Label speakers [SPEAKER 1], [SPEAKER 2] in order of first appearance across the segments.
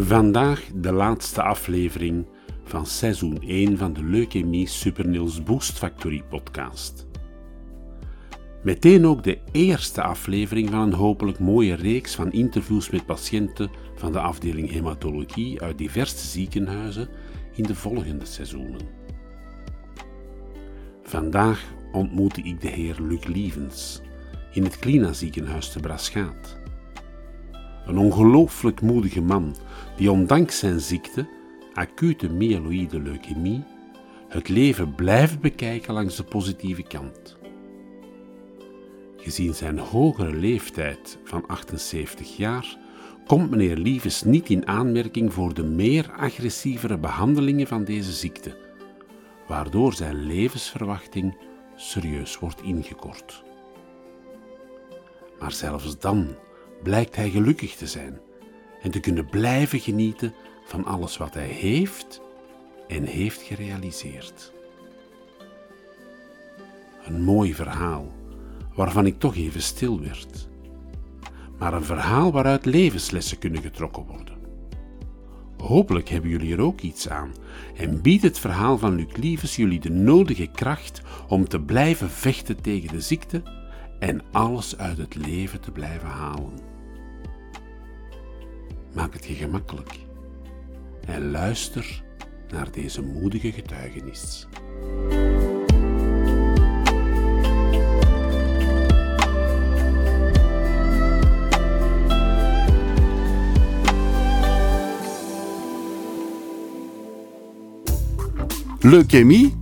[SPEAKER 1] Vandaag de laatste aflevering van seizoen 1 van de Leukemie Supernils Boost Factory podcast. Meteen ook de eerste aflevering van een hopelijk mooie reeks van interviews met patiënten van de afdeling hematologie uit diverse ziekenhuizen in de volgende seizoenen. Vandaag ontmoette ik de heer Luc Lievens in het Klina ziekenhuis te Braschaat. Een ongelooflijk moedige man die ondanks zijn ziekte, acute myeloïde leukemie, het leven blijft bekijken langs de positieve kant. Gezien zijn hogere leeftijd van 78 jaar, komt meneer Lievens niet in aanmerking voor de meer agressievere behandelingen van deze ziekte, waardoor zijn levensverwachting serieus wordt ingekort. Maar zelfs dan blijkt hij gelukkig te zijn en te kunnen blijven genieten van alles wat hij heeft en heeft gerealiseerd. Een mooi verhaal waarvan ik toch even stil werd, maar een verhaal waaruit levenslessen kunnen getrokken worden. Hopelijk hebben jullie er ook iets aan en biedt het verhaal van Luc Lievens jullie de nodige kracht om te blijven vechten tegen de ziekte en alles uit het leven te blijven halen. Maak het je gemakkelijk en luister naar deze moedige getuigenis.
[SPEAKER 2] Leukemie?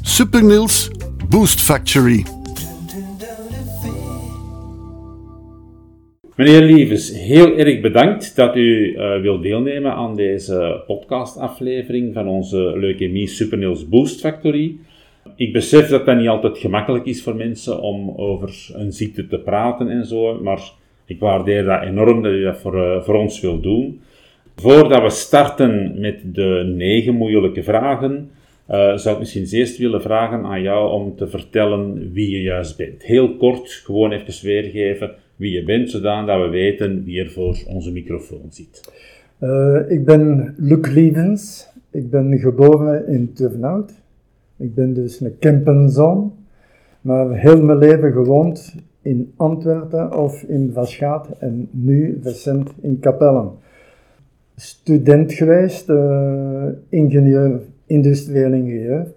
[SPEAKER 2] Supernils Boost Factory.
[SPEAKER 1] Meneer Lievens, heel erg bedankt dat u uh, wilt deelnemen aan deze podcastaflevering van onze Leukemie Supernils Boost Factory. Ik besef dat dat niet altijd gemakkelijk is voor mensen om over een ziekte te praten en zo, maar ik waardeer dat enorm dat u dat voor, uh, voor ons wilt doen. Voordat we starten met de negen moeilijke vragen, uh, zou ik misschien eerst willen vragen aan jou om te vertellen wie je juist bent. Heel kort, gewoon even weergeven wie je bent, zodat we weten wie er voor onze microfoon zit.
[SPEAKER 3] Uh, ik ben Luc Lievens. Ik ben geboren in Turnhout. Ik ben dus een Kempenzoon, maar heel mijn leven gewoond in Antwerpen of in Vaschaat en nu recent in Capellen. Student geweest, uh, ingenieur, industrieel ingenieur.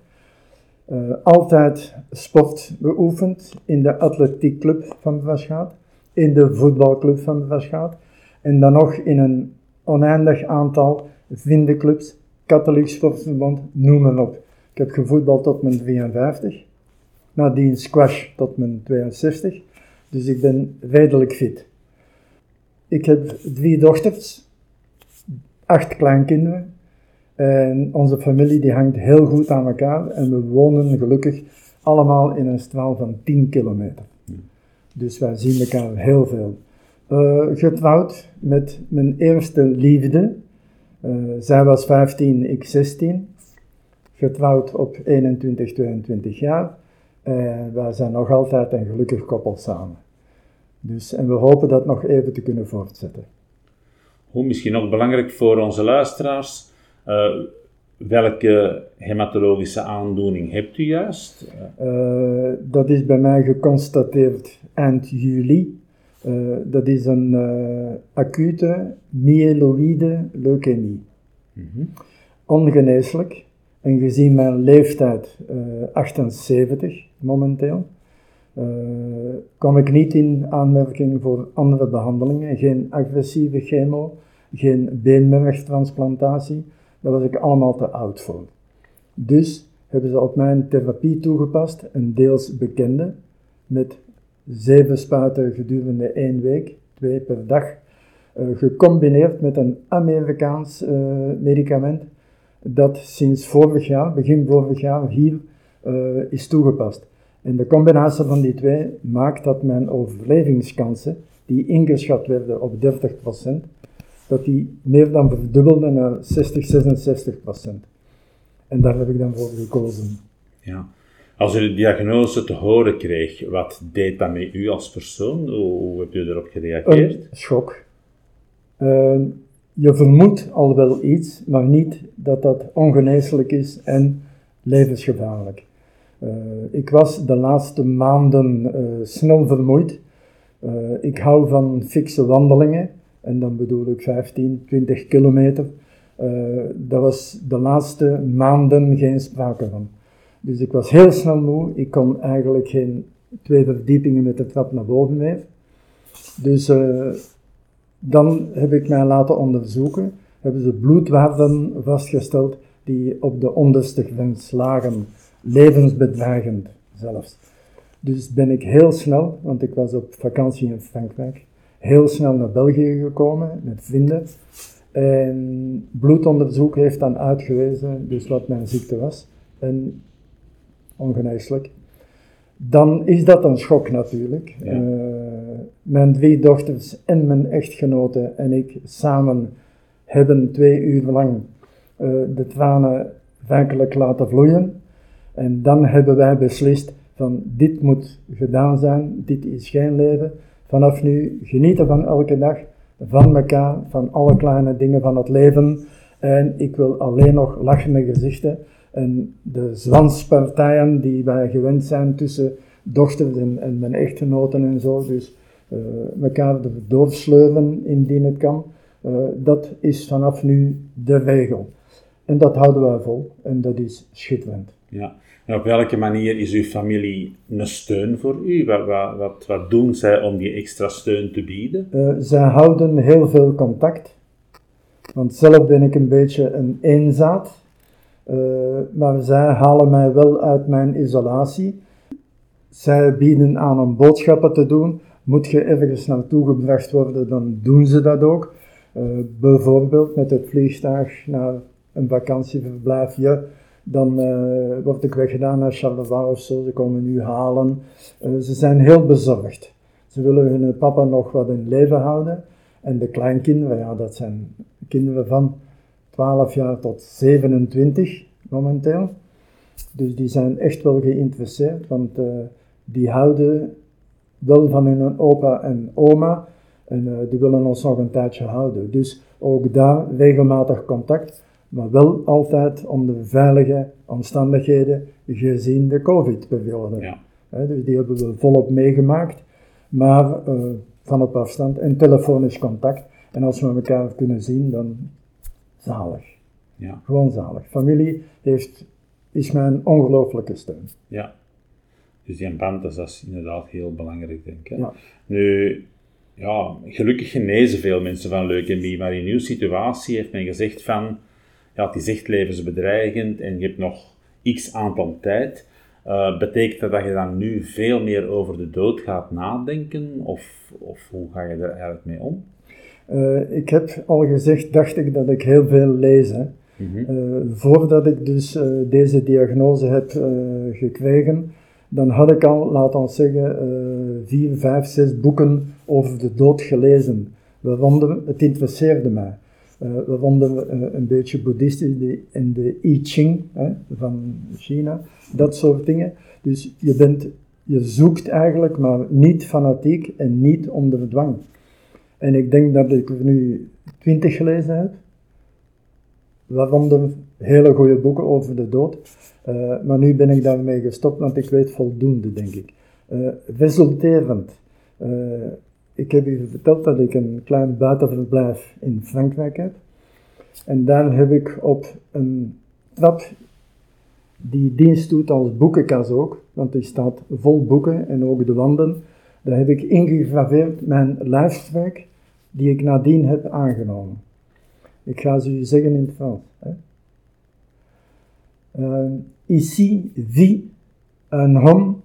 [SPEAKER 3] Uh, altijd sport beoefend in de atletiekclub van Vaschaat in de voetbalclub van de Verschaat. En dan nog in een oneindig aantal vriendenclubs, katholiek sportverband, noem maar op. Ik heb gevoetbald tot mijn 53, nadien squash tot mijn 62, dus ik ben redelijk fit. Ik heb drie dochters, acht kleinkinderen. En onze familie die hangt heel goed aan elkaar en we wonen gelukkig allemaal in een straal van 10 kilometer. Dus wij zien elkaar heel veel. Uh, getrouwd met mijn eerste liefde. Uh, zij was 15, ik 16. Getrouwd op 21, 22 jaar. En wij zijn nog altijd een gelukkig koppel samen. Dus, en we hopen dat nog even te kunnen voortzetten.
[SPEAKER 1] Hoe misschien nog belangrijk voor onze luisteraars. Uh, Welke hematologische aandoening hebt u juist?
[SPEAKER 3] Uh, dat is bij mij geconstateerd eind juli. Uh, dat is een acute myeloïde leukemie. Mm -hmm. Ongeneeslijk. En gezien mijn leeftijd 78 momenteel, uh, kwam ik niet in aanmerking voor andere behandelingen. Geen agressieve chemo, geen beenmergtransplantatie. Daar was ik allemaal te oud voor. Dus hebben ze op mijn therapie toegepast, een deels bekende, met zeven spuiten gedurende één week, twee per dag, uh, gecombineerd met een Amerikaans uh, medicament dat sinds vorig jaar, begin vorig jaar, hier uh, is toegepast. En de combinatie van die twee maakt dat mijn overlevingskansen, die ingeschat werden op 30%, dat die meer dan verdubbelden naar 60, 66%. En daar heb ik dan voor gekozen.
[SPEAKER 1] Ja. Als u de diagnose te horen kreeg, wat deed dat met u als persoon? Hoe, hebt u erop gereageerd?
[SPEAKER 3] Een schok. Uh, je vermoedt al wel iets, maar niet dat dat ongeneeslijk is en levensgevaarlijk. Uh, ik was de laatste maanden uh, snel vermoeid. Uh, ik hou van fikse wandelingen, en dan bedoel ik 15, 20 kilometer. daar was de laatste maanden geen sprake van. Dus ik was heel snel moe. Ik kon eigenlijk geen twee verdiepingen met de trap naar boven meer. Dus dan heb ik mij laten onderzoeken, hebben ze bloedwaarden vastgesteld die op de onderste grens lagen, levensbedreigend zelfs. Dus ben ik heel snel, want ik was op vakantie in Frankrijk, heel snel naar België gekomen met vrienden. En bloedonderzoek heeft dan uitgewezen dus wat mijn ziekte was. En ongeneeslijk dan is dat een schok natuurlijk. Ja. Uh, mijn drie dochters en mijn echtgenote en ik samen hebben twee uur lang uh, de tranen werkelijk laten vloeien. En dan hebben wij beslist van dit moet gedaan zijn, dit is geen leven. Vanaf nu genieten van elke dag, van elkaar, van alle kleine dingen van het leven. En ik wil alleen nog lachende gezichten en de zwanspartijen die wij gewend zijn tussen dochters en, mijn echtgenoten en zo, dus uh, elkaar doorsleuren indien het kan, uh, dat is vanaf nu de regel. En dat houden wij vol en dat is schitterend.
[SPEAKER 1] Ja. Op welke manier is uw familie een steun voor u? Wat, wat, wat, doen zij om die extra steun te bieden?
[SPEAKER 3] Uh, zij houden heel veel contact. Want zelf ben ik een beetje een eenzaad. Uh, maar zij halen mij wel uit mijn isolatie. Zij bieden aan om boodschappen te doen. Moet je ergens naartoe gebracht worden, dan doen ze dat ook. Uh, bijvoorbeeld met het vliegtuig naar een vakantieverblijfje. Dan uh, word ik weggedaan naar Charleroi of zo. Ze komen nu halen. ze zijn heel bezorgd. Ze willen hun papa nog wat in leven houden. En de kleinkinderen, ja, dat zijn kinderen van 12 jaar tot 27 momenteel. Dus die zijn echt wel geïnteresseerd, want uh, die houden wel van hun opa en oma en die willen ons nog een tijdje houden. Dus ook daar regelmatig contact, maar wel altijd onder veilige omstandigheden gezien de COVID-periode. Ja. dus die hebben we volop meegemaakt, maar uh, van op afstand en telefonisch contact. En als we elkaar kunnen zien, dan zalig. Ja. Gewoon zalig. Familie heeft, is mijn ongelooflijke steun.
[SPEAKER 1] Ja. Dus die band is, dat is inderdaad heel belangrijk, denk ik. Ja. Nu, ja, gelukkig genezen veel mensen van leukemie, maar in uw situatie heeft men gezegd van, ja, het is echt levensbedreigend en je hebt nog x aantal tijd. Uh, betekent dat dat je dan nu veel meer over de dood gaat nadenken? Of, of hoe ga je er eigenlijk mee om?
[SPEAKER 3] Uh, ik heb al gezegd, dacht ik, dat ik heel veel lees. Hè. Mm -hmm. uh, voordat ik dus deze diagnose heb gekregen, dan had ik al, laten we zeggen, vier, vijf, zes boeken over de dood gelezen. Waaronder, het interesseerde mij. Uh, waaronder uh, een beetje boeddhistisch en de I Ching van China, dat soort dingen. Dus je, bent, je zoekt eigenlijk, maar niet fanatiek en niet onder dwang. En ik denk dat ik er nu twintig gelezen heb, waaronder hele goede boeken over de dood. Uh, maar nu ben ik daarmee gestopt, want ik weet voldoende, denk ik. Resulterend. Ik heb u verteld dat ik een klein buitenverblijf in Frankrijk heb. En daar heb ik op een trap die dienst doet als boekenkast ook, want die staat vol boeken en ook de wanden. Daar heb ik ingegraveerd mijn lijfspreuk die ik nadien heb aangenomen. Ik ga ze u zeggen in het Frans. Hè. Euh, ici vit un homme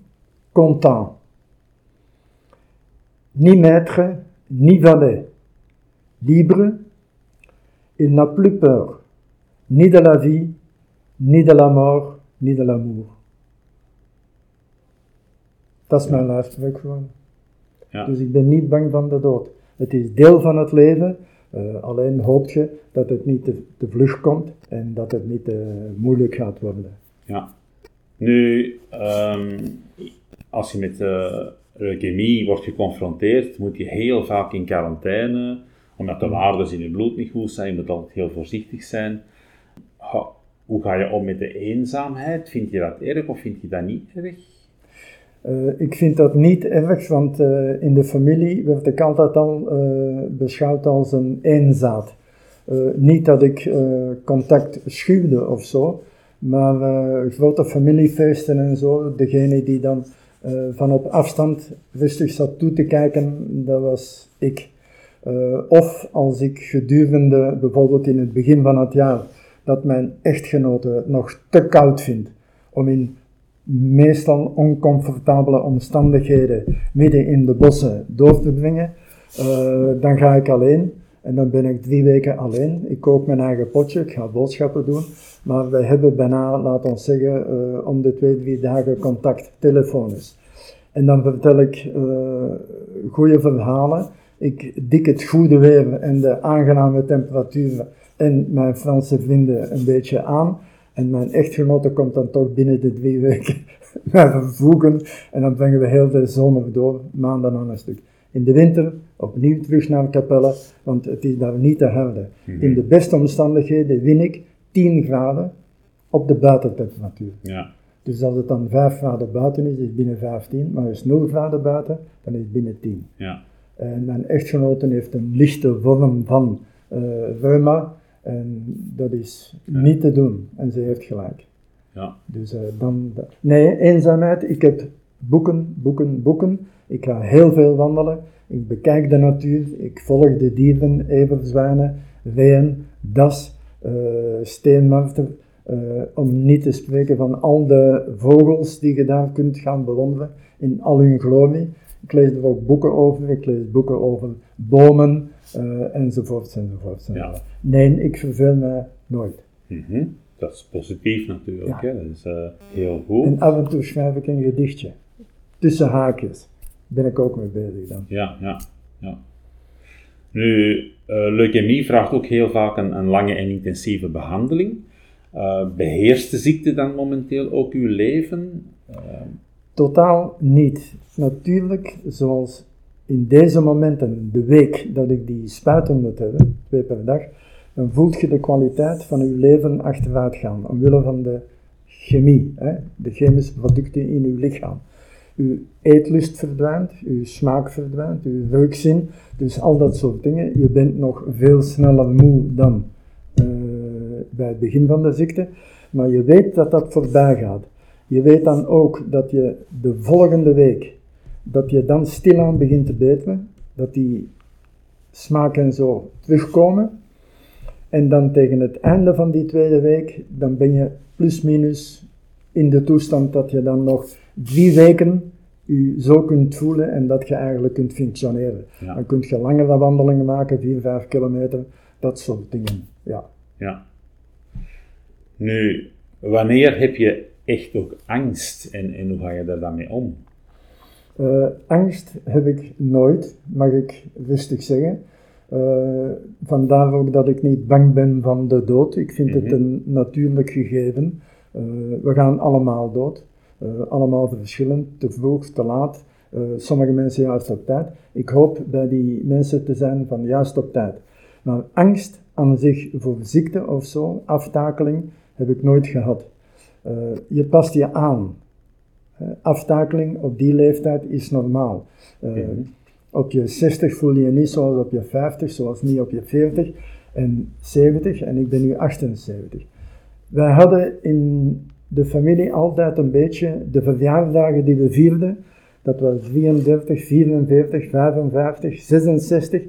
[SPEAKER 3] content. Ni maître, ni valet. Libre, il n'a plus peur, ni de la vie, ni de la mort, ni de l'amour. Dat is mijn lijfspreuk gewoon.
[SPEAKER 1] Ja.
[SPEAKER 3] Dus ik ben niet bang van de dood. Het is deel van het leven, uh, alleen hoop je dat het niet te, te, vlug komt en dat het niet te moeilijk gaat worden.
[SPEAKER 1] Ja. Nu, um, als je met uh, leukemie wordt geconfronteerd, moet je heel vaak in quarantaine, omdat de waarden in je bloed niet goed zijn, je moet altijd heel voorzichtig zijn. Hoe ga je om met de eenzaamheid? Vind je dat erg of vind je dat niet erg?
[SPEAKER 3] Uh, ik vind dat niet erg, want uh, in de familie werd ik altijd al beschouwd als een eenzaad. niet dat ik contact schuwde of zo, maar grote familiefeesten en zo, degene die dan van op afstand rustig zat toe te kijken, dat was ik. of als ik gedurende, bijvoorbeeld in het begin van het jaar, dat mijn echtgenote nog te koud vindt om in meestal oncomfortabele omstandigheden midden in de bossen door te brengen, uh, dan ga ik alleen. En dan ben ik drie weken alleen. Ik kook mijn eigen potje, ik ga boodschappen doen. Maar we hebben bijna, laat ons zeggen, uh, om de twee, drie dagen contact telefonisch. En dan vertel ik uh, goede verhalen. Ik dik het goede weer en de aangename temperaturen en mijn Franse vrienden een beetje aan. En mijn echtgenote komt dan toch binnen de drie weken naar vervoegen. En dan brengen we heel de zomer door, maanden aan een stuk. In de winter opnieuw terug naar Capelle, want het is daar niet te houden.
[SPEAKER 1] Mhm.
[SPEAKER 3] In de beste omstandigheden win ik 10 graden op de buitentemperatuur.
[SPEAKER 1] Ja.
[SPEAKER 3] Dus als het dan 5 graden buiten is, is het binnen 15. Maar als het 0 graden buiten, dan is het binnen 10.
[SPEAKER 1] Ja.
[SPEAKER 3] En mijn echtgenote heeft een lichte vorm van uh, reuma. En dat is niet te doen. En ze heeft gelijk.
[SPEAKER 1] Ja.
[SPEAKER 3] Dus uh, dan... Nee, eenzaamheid. Ik heb boeken, boeken, boeken. Ik ga heel veel wandelen. Ik bekijk de natuur. Ik volg de dieren, everzwijnen, reeën, das, uh, steenmarter. Uh, om niet te spreken van al de vogels die je daar kunt gaan bewonderen in al hun glorie. Ik lees er ook boeken over. Ik lees boeken over bomen, uh, enzovoort, enzovoort.
[SPEAKER 1] Ja.
[SPEAKER 3] Nee, ik verveel me nooit.
[SPEAKER 1] Mm -hmm. Dat is positief natuurlijk,
[SPEAKER 3] Ja.
[SPEAKER 1] hè? dat is uh, heel goed.
[SPEAKER 3] En af en toe schrijf ik een gedichtje. Tussen haakjes. Ben ik ook mee bezig dan.
[SPEAKER 1] Ja, ja, ja. Nu, uh, leukemie vraagt ook heel vaak een, een lange en intensieve behandeling. Uh, beheerst de ziekte dan momenteel ook uw leven? Uh,
[SPEAKER 3] Totaal niet. Natuurlijk, zoals in deze momenten, de week dat ik die spuiten moet hebben, twee per dag, dan voelt je de kwaliteit van je leven achteruit gaan, omwille van de chemie, hè, de chemische producten in uw lichaam. Uw eetlust verdwijnt, uw smaak verdwijnt, uw reukzin, dus al dat soort dingen. Je bent nog veel sneller moe dan uh, bij het begin van de ziekte, maar je weet dat dat voorbij gaat. Je weet dan ook dat je de volgende week, dat je dan stilaan begint te beteren, dat die smaak en zo terugkomen. En dan tegen het einde van die tweede week, dan ben je plus minus in de toestand dat je dan nog drie weken je zo kunt voelen en dat je eigenlijk kunt functioneren.
[SPEAKER 1] Ja.
[SPEAKER 3] Dan kun je langere wandelingen maken, 4, 5 kilometer, dat soort dingen. Ja.
[SPEAKER 1] ja. Nu, wanneer heb je echt ook angst en, en hoe ga je daar dan mee om?
[SPEAKER 3] Uh, angst heb ik nooit, mag ik rustig zeggen. Uh, vandaar ook dat ik niet bang ben van de dood. Ik vind mm -hmm. het een natuurlijk gegeven. Uh, we gaan allemaal dood. allemaal verschillend, te vroeg, te laat. sommige mensen juist op tijd. Ik hoop bij die mensen te zijn van juist op tijd. Maar angst aan zich voor ziekte of zo, aftakeling, heb ik nooit gehad. Uh, je past je aan. Uh, aftakeling op die leeftijd is normaal. Uh,
[SPEAKER 1] Mhm.
[SPEAKER 3] Op je 60 voel je je niet zoals op je 50, zoals niet op je 40 en 70 en ik ben nu 78. Wij hadden in de familie altijd een beetje de verjaardagen die we vierden. Dat was 33, 44, 55, 66,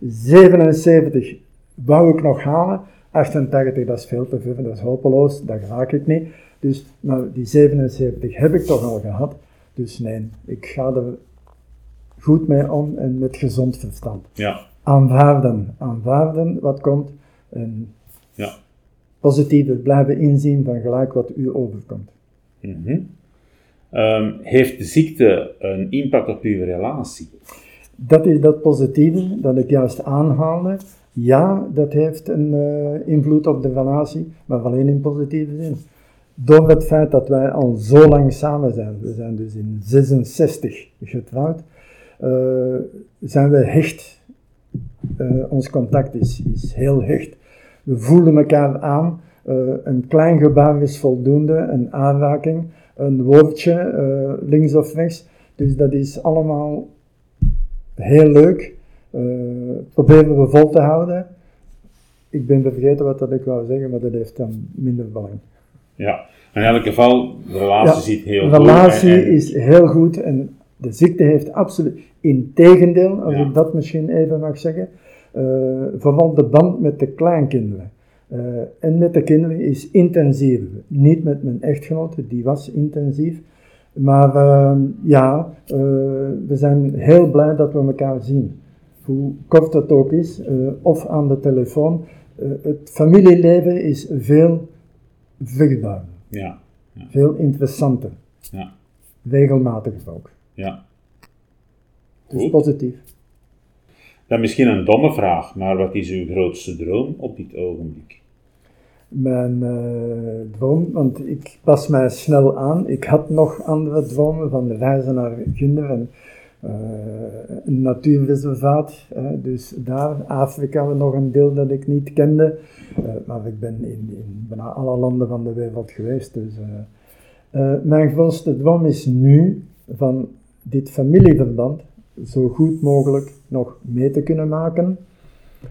[SPEAKER 3] 77 wou ik nog halen. 88, dat is veel te veel, dat is hopeloos, dat raak ik niet. Dus nou, die 77 heb ik toch al gehad. Dus nee, ik ga er goed mee om en met gezond verstand.
[SPEAKER 1] Ja.
[SPEAKER 3] Aanvaarden, aanvaarden wat komt en
[SPEAKER 1] Ja.
[SPEAKER 3] Positieve blijven inzien van gelijk wat u overkomt.
[SPEAKER 1] Mhm. Ehm, heeft de ziekte een impact op uw relatie?
[SPEAKER 3] Dat is dat positieve dat ik juist aanhaalde. Ja, dat heeft een eh, invloed op de relatie, maar alleen in positieve zin. Door het feit dat wij al zo lang samen zijn, we zijn dus in 66 getrouwd, eh, zijn we hecht. Eh, ons contact is, is heel hecht. We voelen elkaar aan. Eh, een klein gebaar is voldoende, een aanraking, een woordje eh, links of rechts. Dus dat is allemaal heel leuk. Eh, proberen we vol te houden. Ik ben vergeten wat dat ik wou zeggen, maar dat heeft dan minder belang.
[SPEAKER 1] Ja. In elk geval, de relatie ziet heel
[SPEAKER 3] de
[SPEAKER 1] goed.
[SPEAKER 3] relatie
[SPEAKER 1] en- en-
[SPEAKER 3] is heel goed en de ziekte heeft absoluut, in tegendeel, als
[SPEAKER 1] Ja.
[SPEAKER 3] ik dat misschien even mag zeggen, vooral de band met de kleinkinderen. eh, en met de kinderen is intensief. Niet met mijn echtgenote, die was intensief. Maar eh, ja, eh, we zijn heel blij dat we elkaar zien. Hoe kort het ook is, eh, of aan de telefoon. Eh, het familieleven is veel vruchtbaarder,
[SPEAKER 1] Ja.
[SPEAKER 3] veel interessanter.
[SPEAKER 1] Ja.
[SPEAKER 3] Regelmatig ook.
[SPEAKER 1] Ja.
[SPEAKER 3] Dus
[SPEAKER 1] Goed.
[SPEAKER 3] positief.
[SPEAKER 1] Dan misschien een domme vraag, maar wat is uw grootste droom op dit ogenblik?
[SPEAKER 3] Mijn eh, droom, want ik pas mij snel aan. Ik had nog andere dromen van reizen naar Gunder en eh, een natuurreservaat. hè, dus daar, Afrika nog een deel dat ik niet kende. Eh, maar ik ben in, bijna alle landen van de wereld geweest. Dus, mijn grootste droom is nu van dit familieverband zo goed mogelijk nog mee te kunnen maken.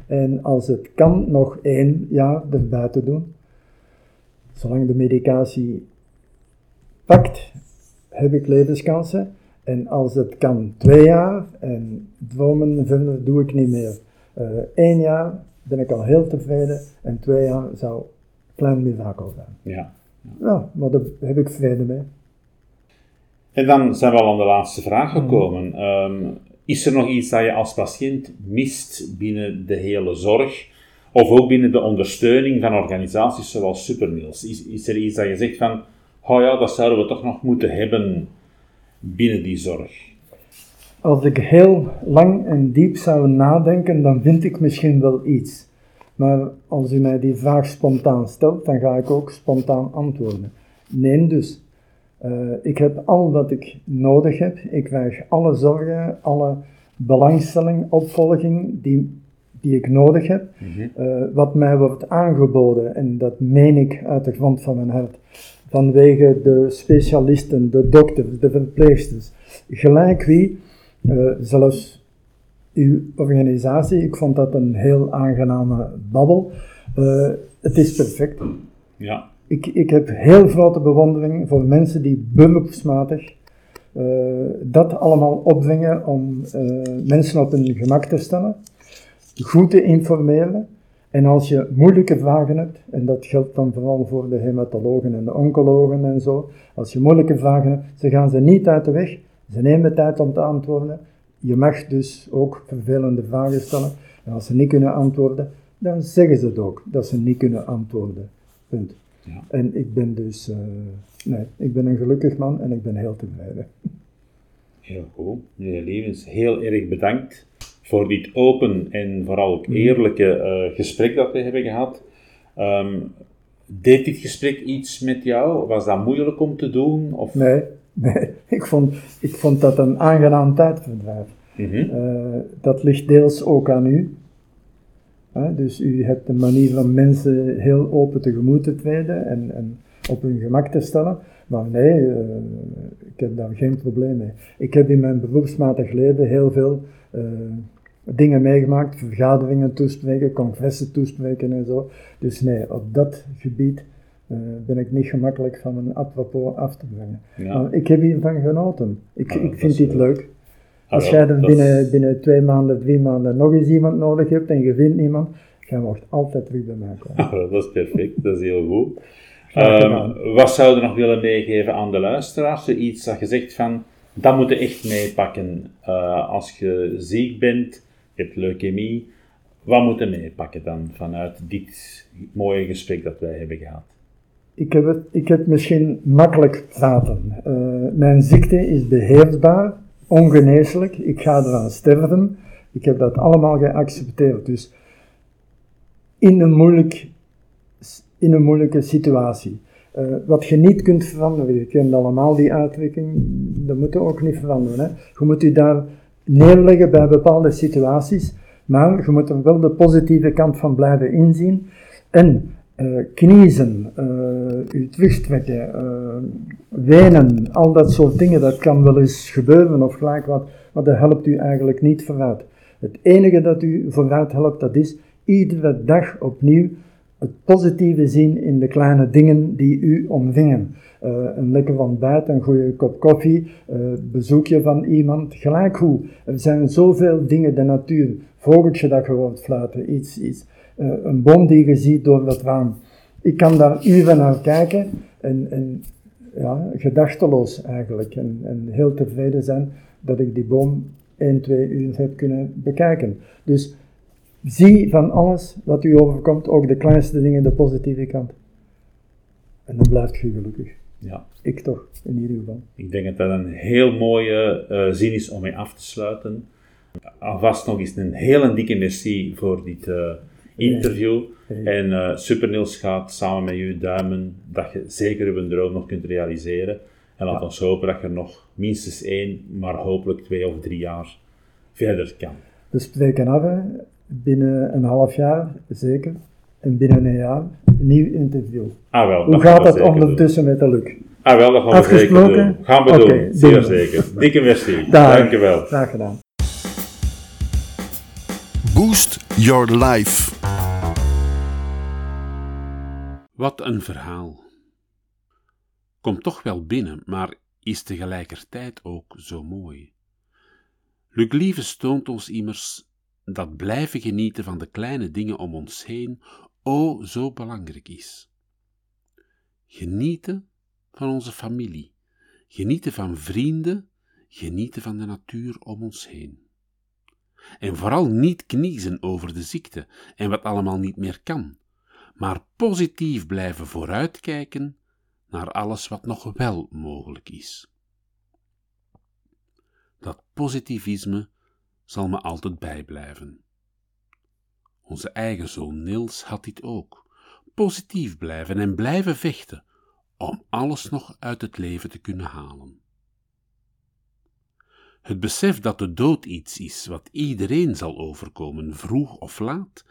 [SPEAKER 3] En als het kan, nog één jaar erbij te doen. Zolang de medicatie pakt, heb ik levenskansen. En als het kan, twee jaar. En dromen verder doe ik niet meer. Eén jaar ben ik al heel tevreden. En twee jaar zou een klein mirakel zijn.
[SPEAKER 1] Ja.
[SPEAKER 3] Ja, maar daar heb ik vrede mee.
[SPEAKER 1] En dan zijn we al aan de laatste vraag gekomen. Ehm, is er nog iets dat je als patiënt mist binnen de hele zorg? Of ook binnen de ondersteuning van organisaties zoals Superniels? Is, er iets dat je zegt van, oh ja, dat zouden we toch nog moeten hebben binnen die zorg?
[SPEAKER 3] Als ik heel lang en diep zou nadenken, dan vind ik misschien wel iets. Maar als u mij die vraag spontaan stelt, dan ga ik ook spontaan antwoorden. Nee dus. Eh, ik heb al wat ik nodig heb. Ik krijg alle zorgen, alle belangstelling, opvolging die, die ik nodig heb. Eh, wat mij wordt aangeboden, en dat meen ik uit de grond van mijn hart, vanwege de specialisten, de dokters, de verpleegsters, gelijk wie, eh, zelfs uw organisatie, ik vond dat een heel aangename babbel. Het is perfect.
[SPEAKER 1] Ja,
[SPEAKER 3] Ik, ik heb heel grote bewondering voor mensen die beroepsmatig eh, dat allemaal opbrengen om eh, mensen op hun gemak te stellen, goed te informeren. En als je moeilijke vragen hebt, en dat geldt dan vooral voor de hematologen en de oncologen en zo, als je moeilijke vragen hebt, ze gaan ze niet uit de weg, ze nemen tijd om te antwoorden. Je mag dus ook vervelende vragen stellen. En als ze niet kunnen antwoorden, dan zeggen ze het ook, dat ze niet kunnen antwoorden. Punt.
[SPEAKER 1] Ja.
[SPEAKER 3] En ik ben dus, eh, nee, ik ben een gelukkig man en ik ben heel tevreden.
[SPEAKER 1] heel goed. Meneer Levens, heel erg bedankt voor dit open en vooral ook eerlijke eh, gesprek dat we hebben gehad. Ehm, deed dit gesprek iets met jou? Was dat moeilijk om te doen? Of?
[SPEAKER 3] Nee, nee, ik vond, ik vond dat een aangenaam tijdverdrijf.
[SPEAKER 1] Mhm.
[SPEAKER 3] Eh, dat ligt deels ook aan u. Dus u hebt een manier van mensen heel open tegemoet te treden en, en op hun gemak te stellen. Maar nee, eh, ik heb daar geen probleem mee. Ik heb in mijn beroepsmatig leven heel veel eh, dingen meegemaakt, vergaderingen toespreken, congressen toespreken en zo. Dus nee, op dat gebied eh, ben ik niet gemakkelijk van mijn apropos af te brengen.
[SPEAKER 4] Ja.
[SPEAKER 3] Maar ik heb hiervan genoten. Ik, ik vind dit
[SPEAKER 4] leuk.
[SPEAKER 3] Als jij dan binnen, binnen twee maanden, drie maanden nog eens iemand nodig hebt en je vindt niemand, jij mag altijd terug bij mij komen.
[SPEAKER 4] Dat is perfect, dat is heel goed. Ehm, wat zou je nog willen meegeven aan de luisteraars? Iets dat je zegt van, dat moet je echt meepakken. Eh, als je ziek bent, je hebt leukemie, wat moet je meepakken dan vanuit dit mooie gesprek dat wij hebben gehad?
[SPEAKER 3] Ik heb, het, ik heb misschien makkelijk praten. Eh, mijn ziekte is beheersbaar, ongeneeslijk. Ik ga eraan sterven. Ik heb dat allemaal geaccepteerd. Dus in een, moeilijk, in een moeilijke situatie. Eh, wat je niet kunt veranderen, je kent allemaal die uitdrukking, dat moet ook niet veranderen. Hè. Je moet je daar neerleggen bij bepaalde situaties, maar je moet er wel de positieve kant van blijven inzien. En eh, kniezen, eh u terugtrekken, eh, wenen, al dat soort dingen, dat kan wel eens gebeuren of gelijk wat, maar dat helpt u eigenlijk niet vooruit. Het enige dat u vooruit helpt, dat is iedere dag opnieuw het positieve zien in de kleine dingen die u omringen. Eh, een lekker ontbijt, een goede kop koffie, eh, bezoekje van iemand, gelijk hoe. Er zijn zoveel dingen, de natuur, vogeltje dat je hoort iets, iets. Een boom die je ziet door het raam. Ik kan daar uren naar kijken en, en ja, gedachteloos eigenlijk. En, en heel tevreden zijn dat ik die boom 1, 2 uur heb kunnen bekijken. Dus zie van alles wat u overkomt, ook de kleinste dingen, de positieve kant. En dan blijft je gelukkig.
[SPEAKER 4] Ja,
[SPEAKER 3] Ik toch, in ieder geval.
[SPEAKER 4] ik denk dat dat een heel mooie eh, zin is om mee af te sluiten. Alvast nog eens een hele dikke merci voor dit eh, interview. En eh Super Niels gaat samen met u duimen dat je zeker uw droom nog kunt realiseren. En laat ons hopen dat je nog minstens één, maar hopelijk twee of drie jaar verder kan.
[SPEAKER 3] We spreken af, hè. binnen een half jaar zeker. En binnen een jaar een nieuw interview.
[SPEAKER 4] Ah wel,
[SPEAKER 3] Hoe
[SPEAKER 4] dat
[SPEAKER 3] gaat
[SPEAKER 4] zeker
[SPEAKER 3] ondertussen met de Luc?
[SPEAKER 4] Ah wel, dat gaan we zeker doen. Gaan we doen, zeer zeker. Dikke merci.
[SPEAKER 3] Dag.
[SPEAKER 4] Dank je wel.
[SPEAKER 3] Graag gedaan.
[SPEAKER 2] Boost Your Life.
[SPEAKER 1] Wat een verhaal. Komt toch wel binnen, maar is tegelijkertijd ook zo mooi. Luc Lieves toont ons immers dat blijven genieten van de kleine dingen om ons heen o zo belangrijk is. Genieten van onze familie, genieten van vrienden, genieten van de natuur om ons heen. En vooral niet kniezen over de ziekte en wat allemaal niet meer kan, maar positief blijven vooruitkijken naar alles wat nog wel mogelijk is. Dat positivisme zal me altijd bijblijven. Onze eigen zoon Niels had dit ook. Positief blijven en blijven vechten om alles nog uit het leven te kunnen halen. Het besef dat de dood iets is wat iedereen zal overkomen, vroeg of laat,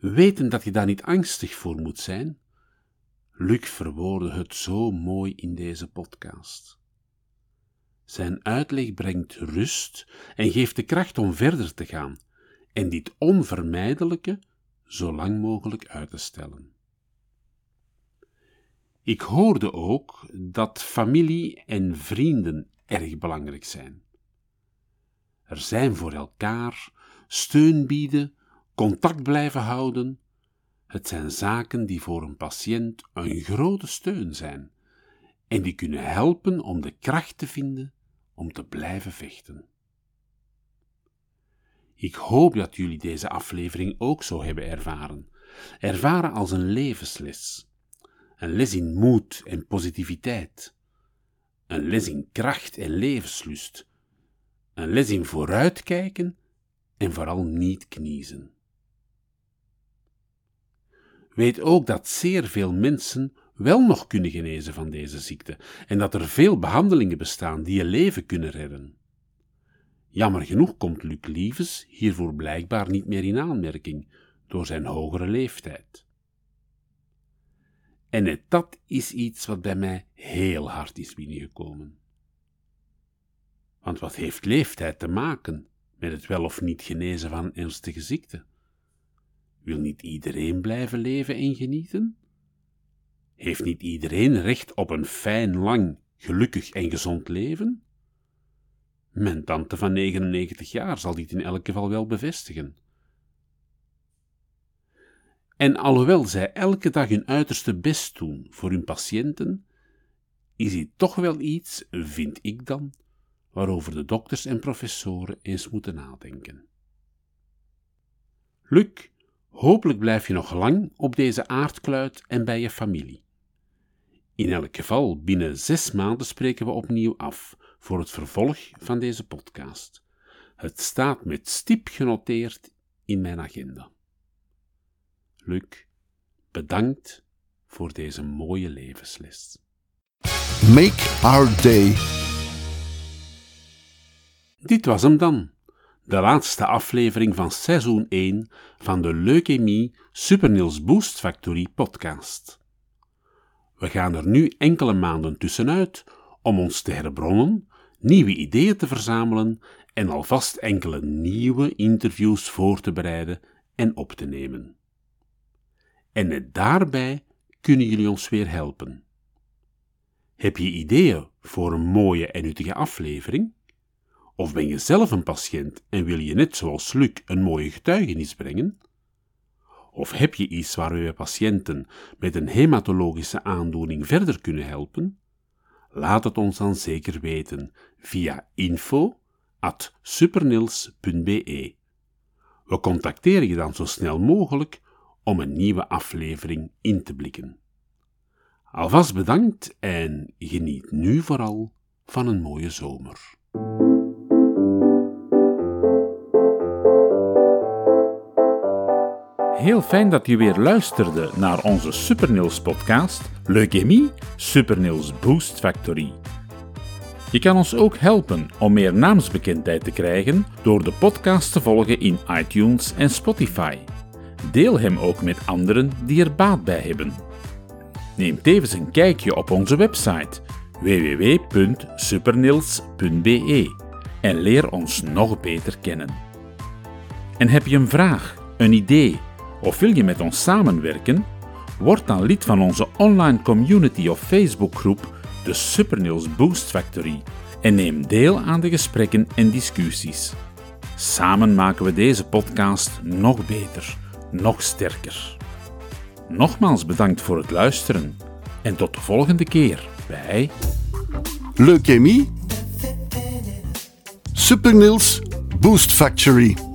[SPEAKER 1] weten dat je daar niet angstig voor moet zijn. Luc verwoordde het zo mooi in deze podcast. Zijn uitleg brengt rust en geeft de kracht om verder te gaan en dit onvermijdelijke zo lang mogelijk uit te stellen. Ik hoorde ook dat familie en vrienden erg belangrijk zijn. Er zijn voor elkaar, steun bieden, contact blijven houden. Het zijn zaken die voor een patiënt een grote steun zijn en die kunnen helpen om de kracht te vinden om te blijven vechten. Ik hoop dat jullie deze aflevering ook zo hebben ervaren. Ervaren als een levensles. Een les in moed en positiviteit. Een les in kracht en levenslust. Een les in vooruitkijken en vooral niet kniezen. Weet ook dat zeer veel mensen wel nog kunnen genezen van deze ziekte en dat er veel behandelingen bestaan die je leven kunnen redden. Jammer genoeg komt Luc Lieves hiervoor blijkbaar niet meer in aanmerking door zijn hogere leeftijd. En net dat is iets wat bij mij heel hard is binnengekomen. Want wat heeft leeftijd te maken met het wel of niet genezen van ernstige ziekte? Wil niet iedereen blijven leven en genieten? Heeft niet iedereen recht op een fijn, lang, gelukkig en gezond leven? Mijn tante van 99 jaar zal dit in elk geval wel bevestigen. En alhoewel zij elke dag hun uiterste best doen voor hun patiënten, is dit toch wel iets, vind ik dan, waarover de dokters en professoren eens moeten nadenken. Luc, hopelijk blijf je nog lang op deze aardkluit en bij je familie. In elk geval, binnen zes maanden spreken we opnieuw af voor het vervolg van deze podcast. Het staat met stip genoteerd in mijn agenda. Luc, bedankt voor deze mooie levensles.
[SPEAKER 2] Make our day.
[SPEAKER 1] Dit was hem dan. De laatste aflevering van seizoen 1 van de Leukemie Super Niels Boost Factory podcast. We gaan er nu enkele maanden tussenuit om ons te herbronnen, nieuwe ideeën te verzamelen en alvast enkele nieuwe interviews voor te bereiden en op te nemen. En net daarbij kunnen jullie ons weer helpen. Heb je ideeën voor een mooie en nuttige aflevering? Of ben je zelf een patiënt en wil je net zoals Luc een mooie getuigenis brengen? Of heb je iets waar we patiënten met een hematologische aandoening verder kunnen helpen? Laat het ons dan zeker weten via info.supernils.be. We contacteren je dan zo snel mogelijk om een nieuwe aflevering in te blikken. Alvast bedankt en geniet nu vooral van een mooie zomer. Heel fijn dat je weer luisterde naar onze Supernils podcast Leukemie Supernils Boost Factory. Je kan ons ook helpen om meer naamsbekendheid te krijgen door de podcast te volgen in iTunes en Spotify. Deel hem ook met anderen die er baat bij hebben. Neem tevens een kijkje op onze website www.supernils.be en leer ons nog beter kennen. En heb je een vraag, een idee of wil je met ons samenwerken? Word dan lid van onze online community of Facebookgroep, de Supernils Boost Factory, en neem deel aan de gesprekken en discussies. Samen maken we deze podcast nog beter, nog sterker. Nogmaals bedankt voor het luisteren en tot de volgende keer bij
[SPEAKER 2] Leukemie. Super Niels Boost Factory.